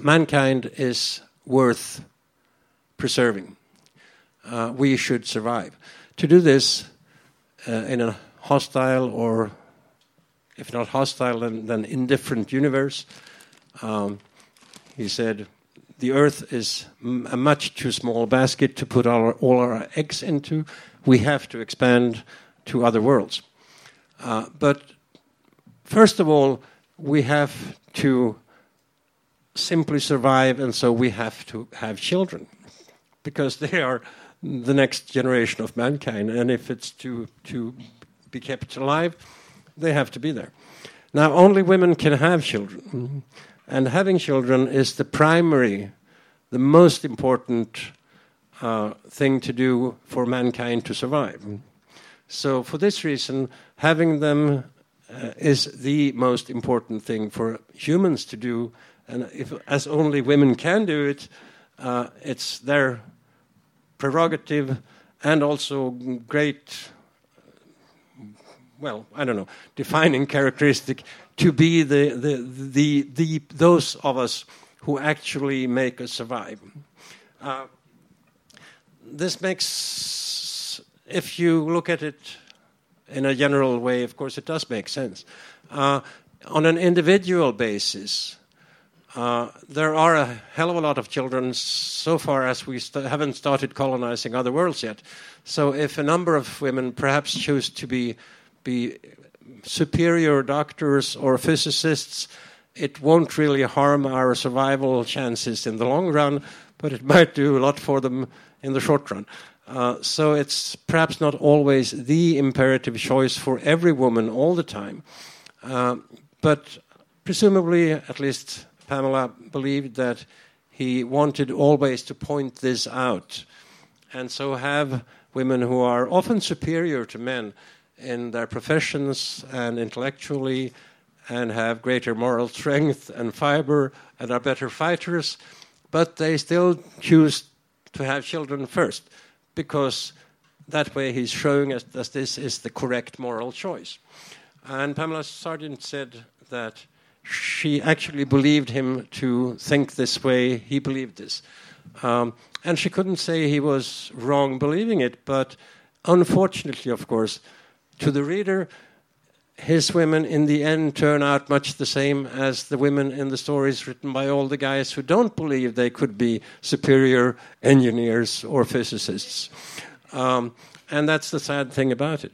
Speaker 3: mankind is worth preserving. Uh, we should survive. To do this uh, in a hostile or, if not hostile, then, then indifferent universe, um, he said, the Earth is a much too small basket to put our, all our eggs into. We have to expand to other worlds. Uh, but first of all, we have to simply survive, and so we have to have children because they are the next generation of mankind. And if it's to, to be kept alive, they have to be there. Now, only women can have children. And having children is the primary, the most important uh, thing to do for mankind to survive. So, for this reason, having them uh, is the most important thing for humans to do. And if, as only women can do it, uh, it's their prerogative and also great, well, I don't know, defining characteristic to be the, the, the, the, those of us who actually make us survive. Uh, this makes, if you look at it in a general way, of course, it does make sense. Uh, on an individual basis, uh, there are a hell of a lot of children so far as we st- haven't started colonizing other worlds yet. So, if a number of women perhaps choose to be, be superior doctors or physicists, it won't really harm our survival chances in the long run, but it might do a lot for them in the short run. Uh, so it's perhaps not always the imperative choice for every woman all the time. Uh, but presumably, at least Pamela believed that he wanted always to point this out. And so have women who are often superior to men in their professions and intellectually and have greater moral strength and fiber and are better fighters, but they still choose to have children first because that way he's showing us that this is the correct moral choice. And Pamela Sargent said that she actually believed him to think this way. He believed this. Um, and she couldn't say he was wrong believing it, but unfortunately, of course, to the reader, his women in the end turn out much the same as the women in the stories written by all the guys who don't believe they could be superior engineers or physicists. Um, and that's the sad thing about it.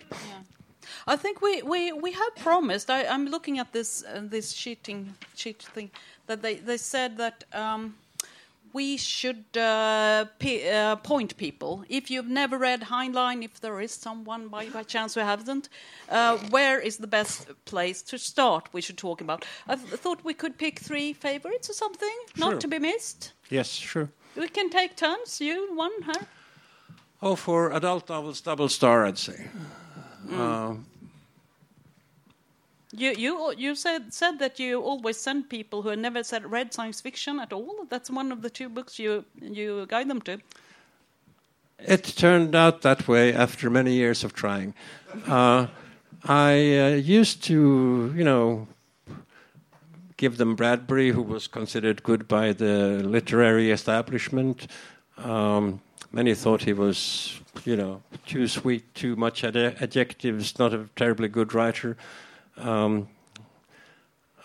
Speaker 2: I think we, we, we have promised. I, am looking at this uh, this cheating cheat thing that they, they said that um, we should uh, uh, point people. If you've never read Heinlein, if there is someone by, by chance who hasn't, uh, where is the best place to start? We should talk about. I thought we could pick three favorites or something, sure. not to be missed.
Speaker 3: Yes, sure.
Speaker 2: We can take turns. You one, her.
Speaker 3: Oh, for adult novels, double star, I'd say. Mm.
Speaker 2: You you you said said that you always send people who have never said, read science fiction at all. That's one of the two books you you guide them to.
Speaker 3: It turned out that way after many years of trying. Uh, I uh, used to, you know, give them Bradbury, who was considered good by the literary establishment. Um, many thought he was, you know, too sweet, too much ad- adjectives, not a terribly good writer. Um,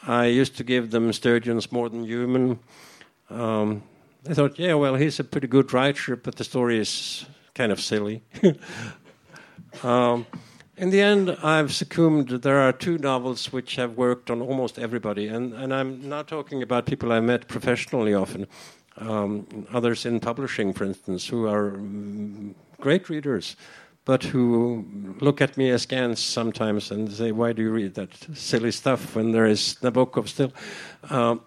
Speaker 3: I used to give them Sturgeon's More Than Human. Um, I thought, yeah, well, he's a pretty good writer, but the story is kind of silly. um, in the end, I've succumbed. There are two novels which have worked on almost everybody, and, and I'm not talking about people I met professionally often, um, others in publishing, for instance, who are mm, great readers but who look at me askance sometimes and say, "Why do you read that silly stuff when there is Nabokov still?" Um,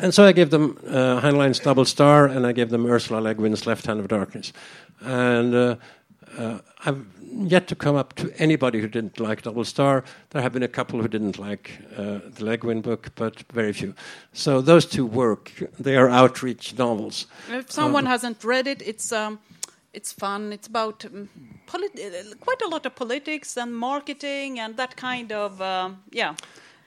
Speaker 3: and so I gave them uh, Heinlein's Double Star, and I gave them Ursula Le Guin's Left Hand of Darkness, and uh, uh, I've yet to come up to anybody who didn't like Double Star. There have been a couple who didn't like uh, the Le Guin book, but very few. So those two work. They are outreach novels.
Speaker 2: If someone uh, hasn't read it, it's. Um it's fun. It's about um, quite a lot of politics and marketing and that kind of um, yeah,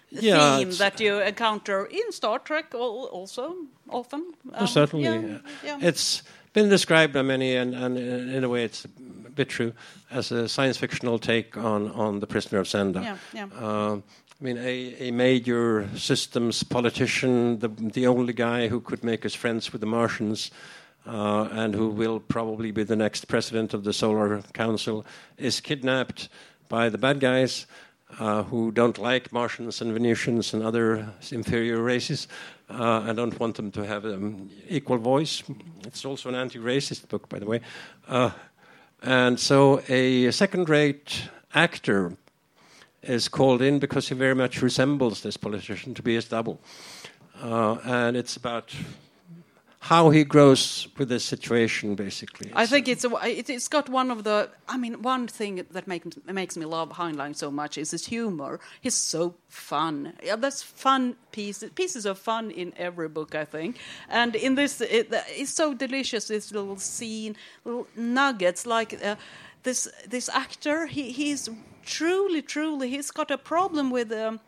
Speaker 2: yeah theme that you encounter in Star Trek also often.
Speaker 3: Um, certainly, yeah, yeah. it's been described by many, and, and in a way, it's a bit true as a science fictional take on on the Prisoner of Zenda.
Speaker 2: Yeah, yeah.
Speaker 3: Uh, I mean, a, a major systems politician, the the only guy who could make us friends with the Martians uh, and who will probably be the next president of the Solar Council, is kidnapped by the bad guys uh, who don't like Martians and Venusians and other inferior races uh, and don't want them to have an um, equal voice. It's also an anti racist book, by the way. Uh, and so a second rate actor is called in because he very much resembles this politician to be his double. Uh, and it's about how he grows with the situation, basically.
Speaker 2: I think it's a, it, has got one of the. I mean, one thing that make, makes me love Heinlein so much is his humor. He's so fun. Yeah, there's fun pieces, pieces of fun in every book, I think. And in this, it, it's so delicious. This little scene, little nuggets like. Uh, this this actor, he, he's truly, truly, he's got a problem with um,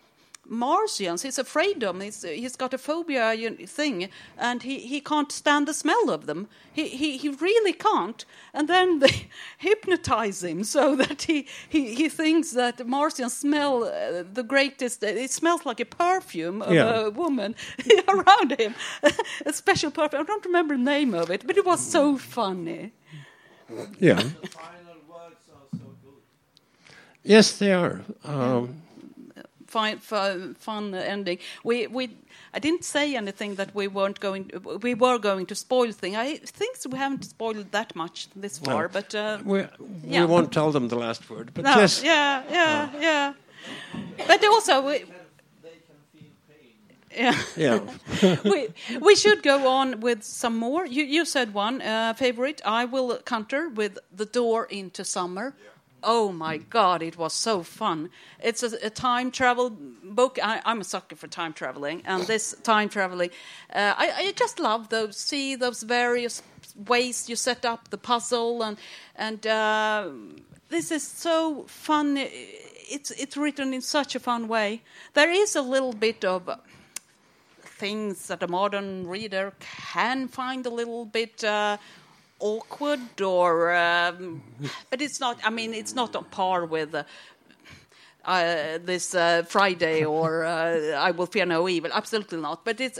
Speaker 2: Martians. He's afraid of them. He's, he's got a phobia thing, and he, he can't stand the smell of them. He, he, he really can't. And then they hypnotize him so that he, he, he thinks that Martians smell uh, the greatest. Uh, it smells like a perfume of yeah. a woman around him. a special perfume. I don't remember the name of it, but it was so funny.
Speaker 3: Yeah. Yes, they are. Um,
Speaker 2: fun, fun, fun ending. We we I didn't say anything that we weren't going. We were going to spoil things. I think we haven't spoiled that much this far,
Speaker 3: no.
Speaker 2: but uh,
Speaker 3: we we yeah. won't tell them the last word. But
Speaker 2: no,
Speaker 3: yes,
Speaker 2: yeah, yeah, uh. yeah. But also. We, yeah.
Speaker 3: yeah.
Speaker 2: we we should go on with some more. You you said one uh, favorite. I will counter with the door into summer. Yeah oh my god it was so fun. It's a, a time travel book. I, am a sucker for time traveling and this time traveling uh, I, I, just love those see those various ways you set up the puzzle and and uh, this is so fun. It's it's written in such a fun way. There is a little bit of things that a modern reader can find a little bit uh, awkward or um, but it's not i mean it's not on par with uh, uh, this uh, friday or uh, i will fear no evil. Absolutely not. But it's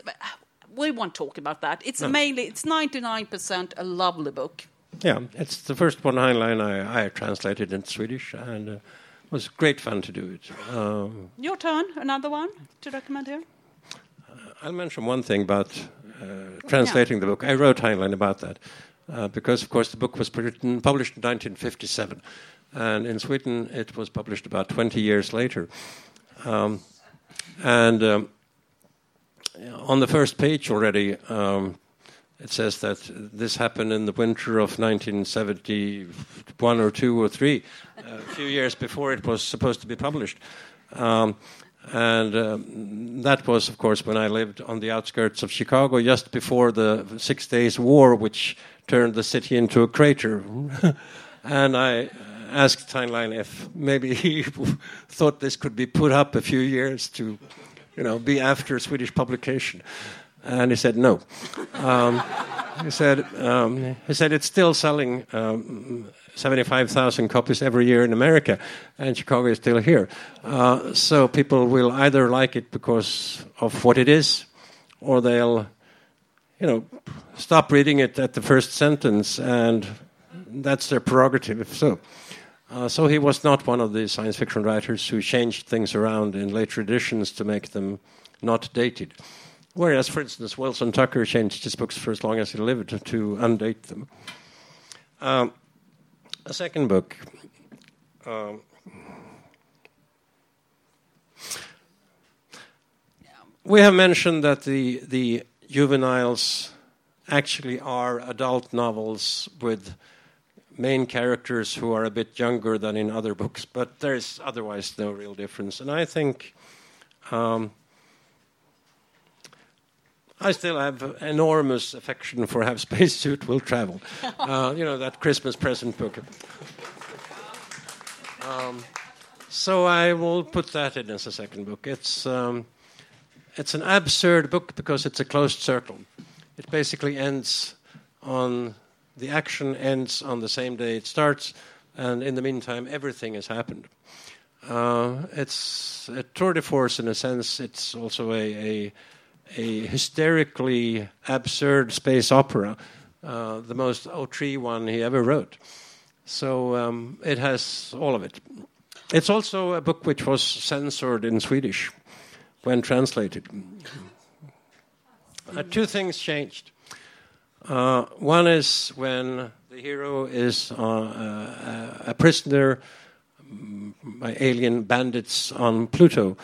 Speaker 2: we won't talk about that. It's no. mainly it's 99% a lovely book.
Speaker 3: Yeah it's the first one heinlein i, I translated in swedish and uh, it was great fun to do it. Um,
Speaker 2: your turn. Another one to recommend here?
Speaker 3: I'll mention one thing about translating yeah. the book. I wrote heinlein about that uh, because, of course, the book was written, published in 1957, and in Sweden it was published about 20 years later. Um, and um, on the first page already, um, it says that this happened in the winter of 1971 or two or three, a few years before it was supposed to be published. Um, and um, that was, of course, when I lived on the outskirts of Chicago, just before the Six Days War, which turned the city into a crater. and I asked Heinlein if maybe he thought this could be put up a few years to, you know, be after Swedish publication. And he said no. Um, he said um, he said it's still selling um, 75,000 copies every year in America, and Chicago is still here. Uh, so people will either like it because of what it is, or they'll you know, stop reading it at the first sentence, and that's their prerogative. So, uh, so he was not one of the science fiction writers who changed things around in later editions to make them not dated. Whereas, for instance, Wilson Tucker changed his books for as long as he lived to undate them. Um, a second book. Um, we have mentioned that the the juveniles actually are adult novels with main characters who are a bit younger than in other books, but there's otherwise no real difference. And I think um, I still have enormous affection for Have Spacesuit Will Travel. Uh, you know, that Christmas present book. Um, so I will put that in as a second book. It's. Um, it's an absurd book because it's a closed circle. It basically ends on the action ends on the same day it starts, and in the meantime, everything has happened. Uh, it's a tour de force in a sense. It's also a, a, a hysterically absurd space opera, uh, the most Autry one he ever wrote. So um, it has all of it. It's also a book which was censored in Swedish when translated. Uh, two things changed. Uh, one is when the hero is uh, uh a prisoner by alien bandits on Pluto,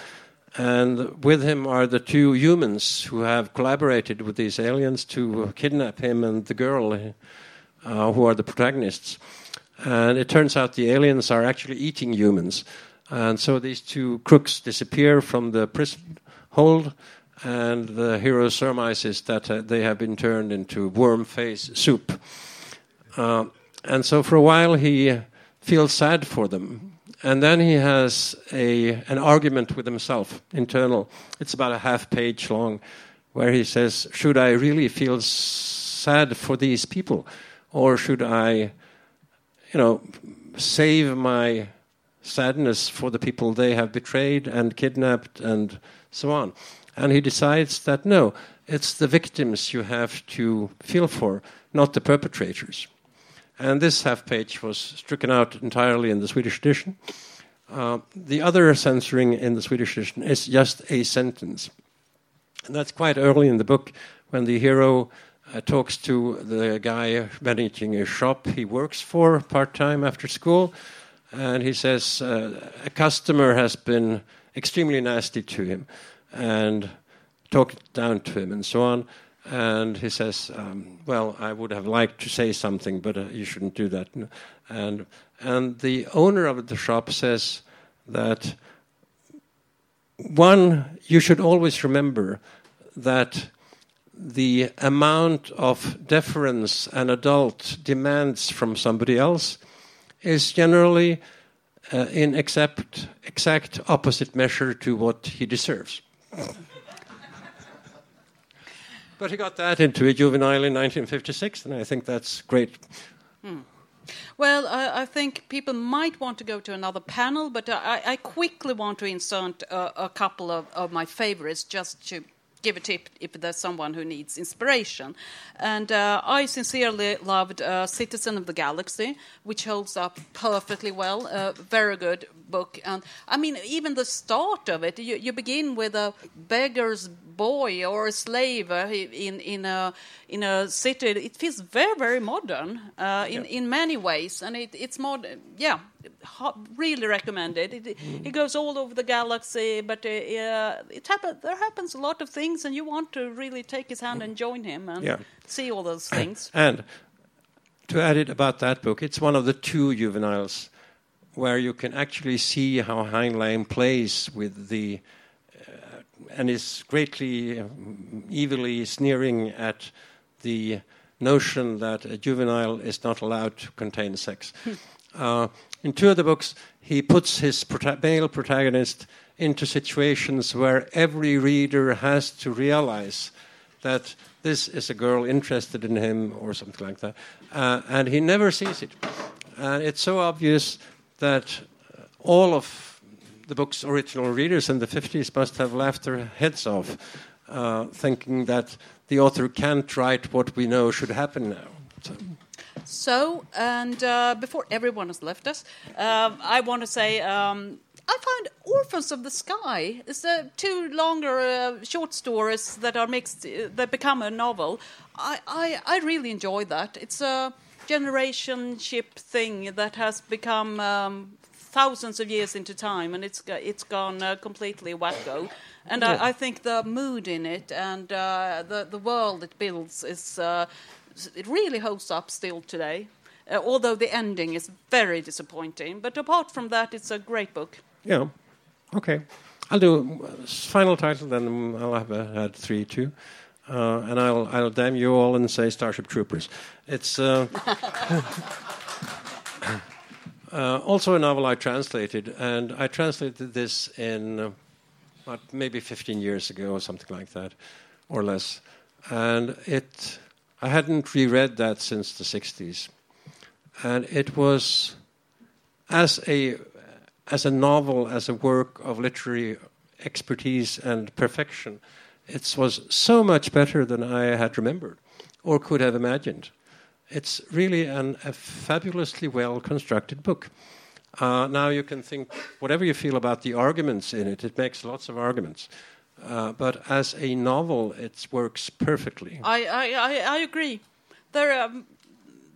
Speaker 3: And with him are the two humans who have collaborated with these aliens to kidnap him and the girl, uh, who are the protagonists. And it turns out the aliens are actually eating humans. And so these two crooks disappear from the prison hold, and the hero surmises that uh, they have been turned into worm face soup. Uh, and so for a while he feels sad for them. And then he has a, an argument with himself, internal. It's about a half page long, where he says, Should I really feel sad for these people? Or should I, you know, save my sadness for the people they have betrayed and kidnapped and so on? And he decides that no, it's the victims you have to feel for, not the perpetrators. And this half page was stricken out entirely in the Swedish edition. Uh, the other censoring in the Swedish edition is just a sentence. And that's quite early in the book when the hero uh, talks to the guy managing a shop he works for part time after school. And he says, uh, A customer has been extremely nasty to him and talked down to him and so on. And he says, um, "Well, I would have liked to say something, but uh, you shouldn't do that." And and the owner of the shop says that one, you should always remember that the amount of deference an adult demands from somebody else is generally uh, in exact, exact opposite measure to what he deserves. but he got that into a juvenile in 1956, and I think that's great.
Speaker 2: Hmm. Well, I, I, think people might want to go to another panel, but I, I quickly want to insert a, a couple of, of my favorites just to give a tip if there's someone who needs inspiration. And uh, I sincerely loved uh, Citizen of the Galaxy, which holds up perfectly well. A very good book. And I mean, even the start of it, you, you begin with a beggar's boy or a slave uh, in in a in a city. It feels very very modern uh, in yeah. in many ways, and it, it's more yeah really recommended. It, mm. it, goes all over the galaxy, but uh, it happen, there happens a lot of things, and you want to really take his hand and join him and yeah. see all those things.
Speaker 3: And to add it about that book, it's one of the two juveniles where you can actually see how Heinlein plays with the and is greatly evilly sneering at the notion that a juvenile is not allowed to contain sex. uh, in two of the books, he puts his prota- male protagonist into situations where every reader has to realize that this is a girl interested in him or something like that. Uh, and he never sees it. And it's so obvious that all of the book's original readers in the 50s must have laughed their heads off, uh, thinking that the author can't write what we know should happen now. So.
Speaker 2: So, and uh, before everyone has left us, uh, I want to say um, I find Orphans of the Sky is uh, two longer uh, short stories that are mixed uh, that become a novel. I, I, I really enjoy that. It's a generationship thing that has become um, thousands of years into time, and it's it's gone uh, completely wacko. And yeah. I, I, think the mood in it and uh, the the world it builds is uh, it really holds up still today. Uh, although the ending is very disappointing, but apart from that, it's a great book.
Speaker 3: Yeah, okay. I'll do final title, then I'll have had three too. Uh, and I'll I'll damn you all and say Starship Troopers. It's uh, also a novel I translated, and I translated this in uh, maybe 15 years ago or something like that, or less. And it I hadn't reread that since the 60s, and it was as a as a novel, as a work of literary expertise and perfection it was so much better than I had remembered or could have imagined. It's really an, a fabulously well constructed book. Uh, now you can think whatever you feel about the arguments in it. It makes lots of arguments, uh, but as a novel, it works perfectly.
Speaker 2: I I, I, agree. There um,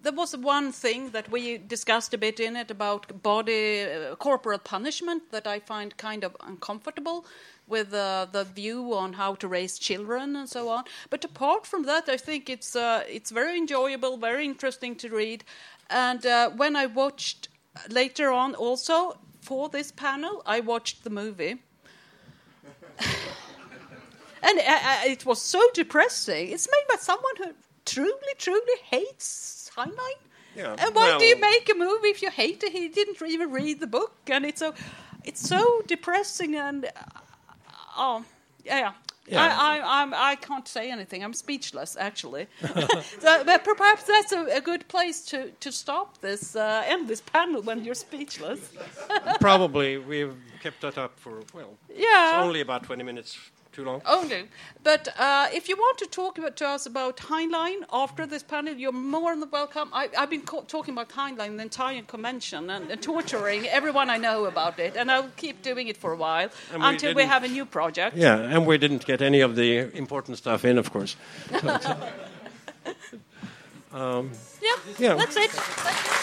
Speaker 2: there was one thing that we discussed a bit in it about body uh, corporal punishment that I find kind of uncomfortable with uh, the view on how to raise children and so on. But apart from that, I think it's uh, it's very enjoyable, very interesting to read. And uh, when I watched later on, also for this panel, I watched the movie. and uh, uh, it was so depressing. It's made by someone who truly, truly hates Heinlein.
Speaker 3: Yeah,
Speaker 2: and why
Speaker 3: well-
Speaker 2: do you make a movie if you hate it? He didn't even read the book, and it's so, it's so depressing and, uh, oh, yeah.
Speaker 3: Yeah.
Speaker 2: I, I, I'm, I can't say anything. I'm speechless, actually. so, but perhaps that's a, a good place to, to stop this, uh, end this panel when you're speechless.
Speaker 3: Probably we've kept that up for, well,
Speaker 2: Yeah.
Speaker 3: it's only about 20 minutes too long.
Speaker 2: Only. But uh, if you want to talk about, to us about Heinlein after this panel, you're more than welcome. I, I've been co- talking about Heinlein the entire convention and, and torturing everyone I know about it, and I'll keep doing it for a while
Speaker 3: And
Speaker 2: until we have a new project.
Speaker 3: Yeah, and we didn't get any of the important stuff in, of course.
Speaker 2: Yeah,
Speaker 3: Yeah.
Speaker 2: that's it. Thank you.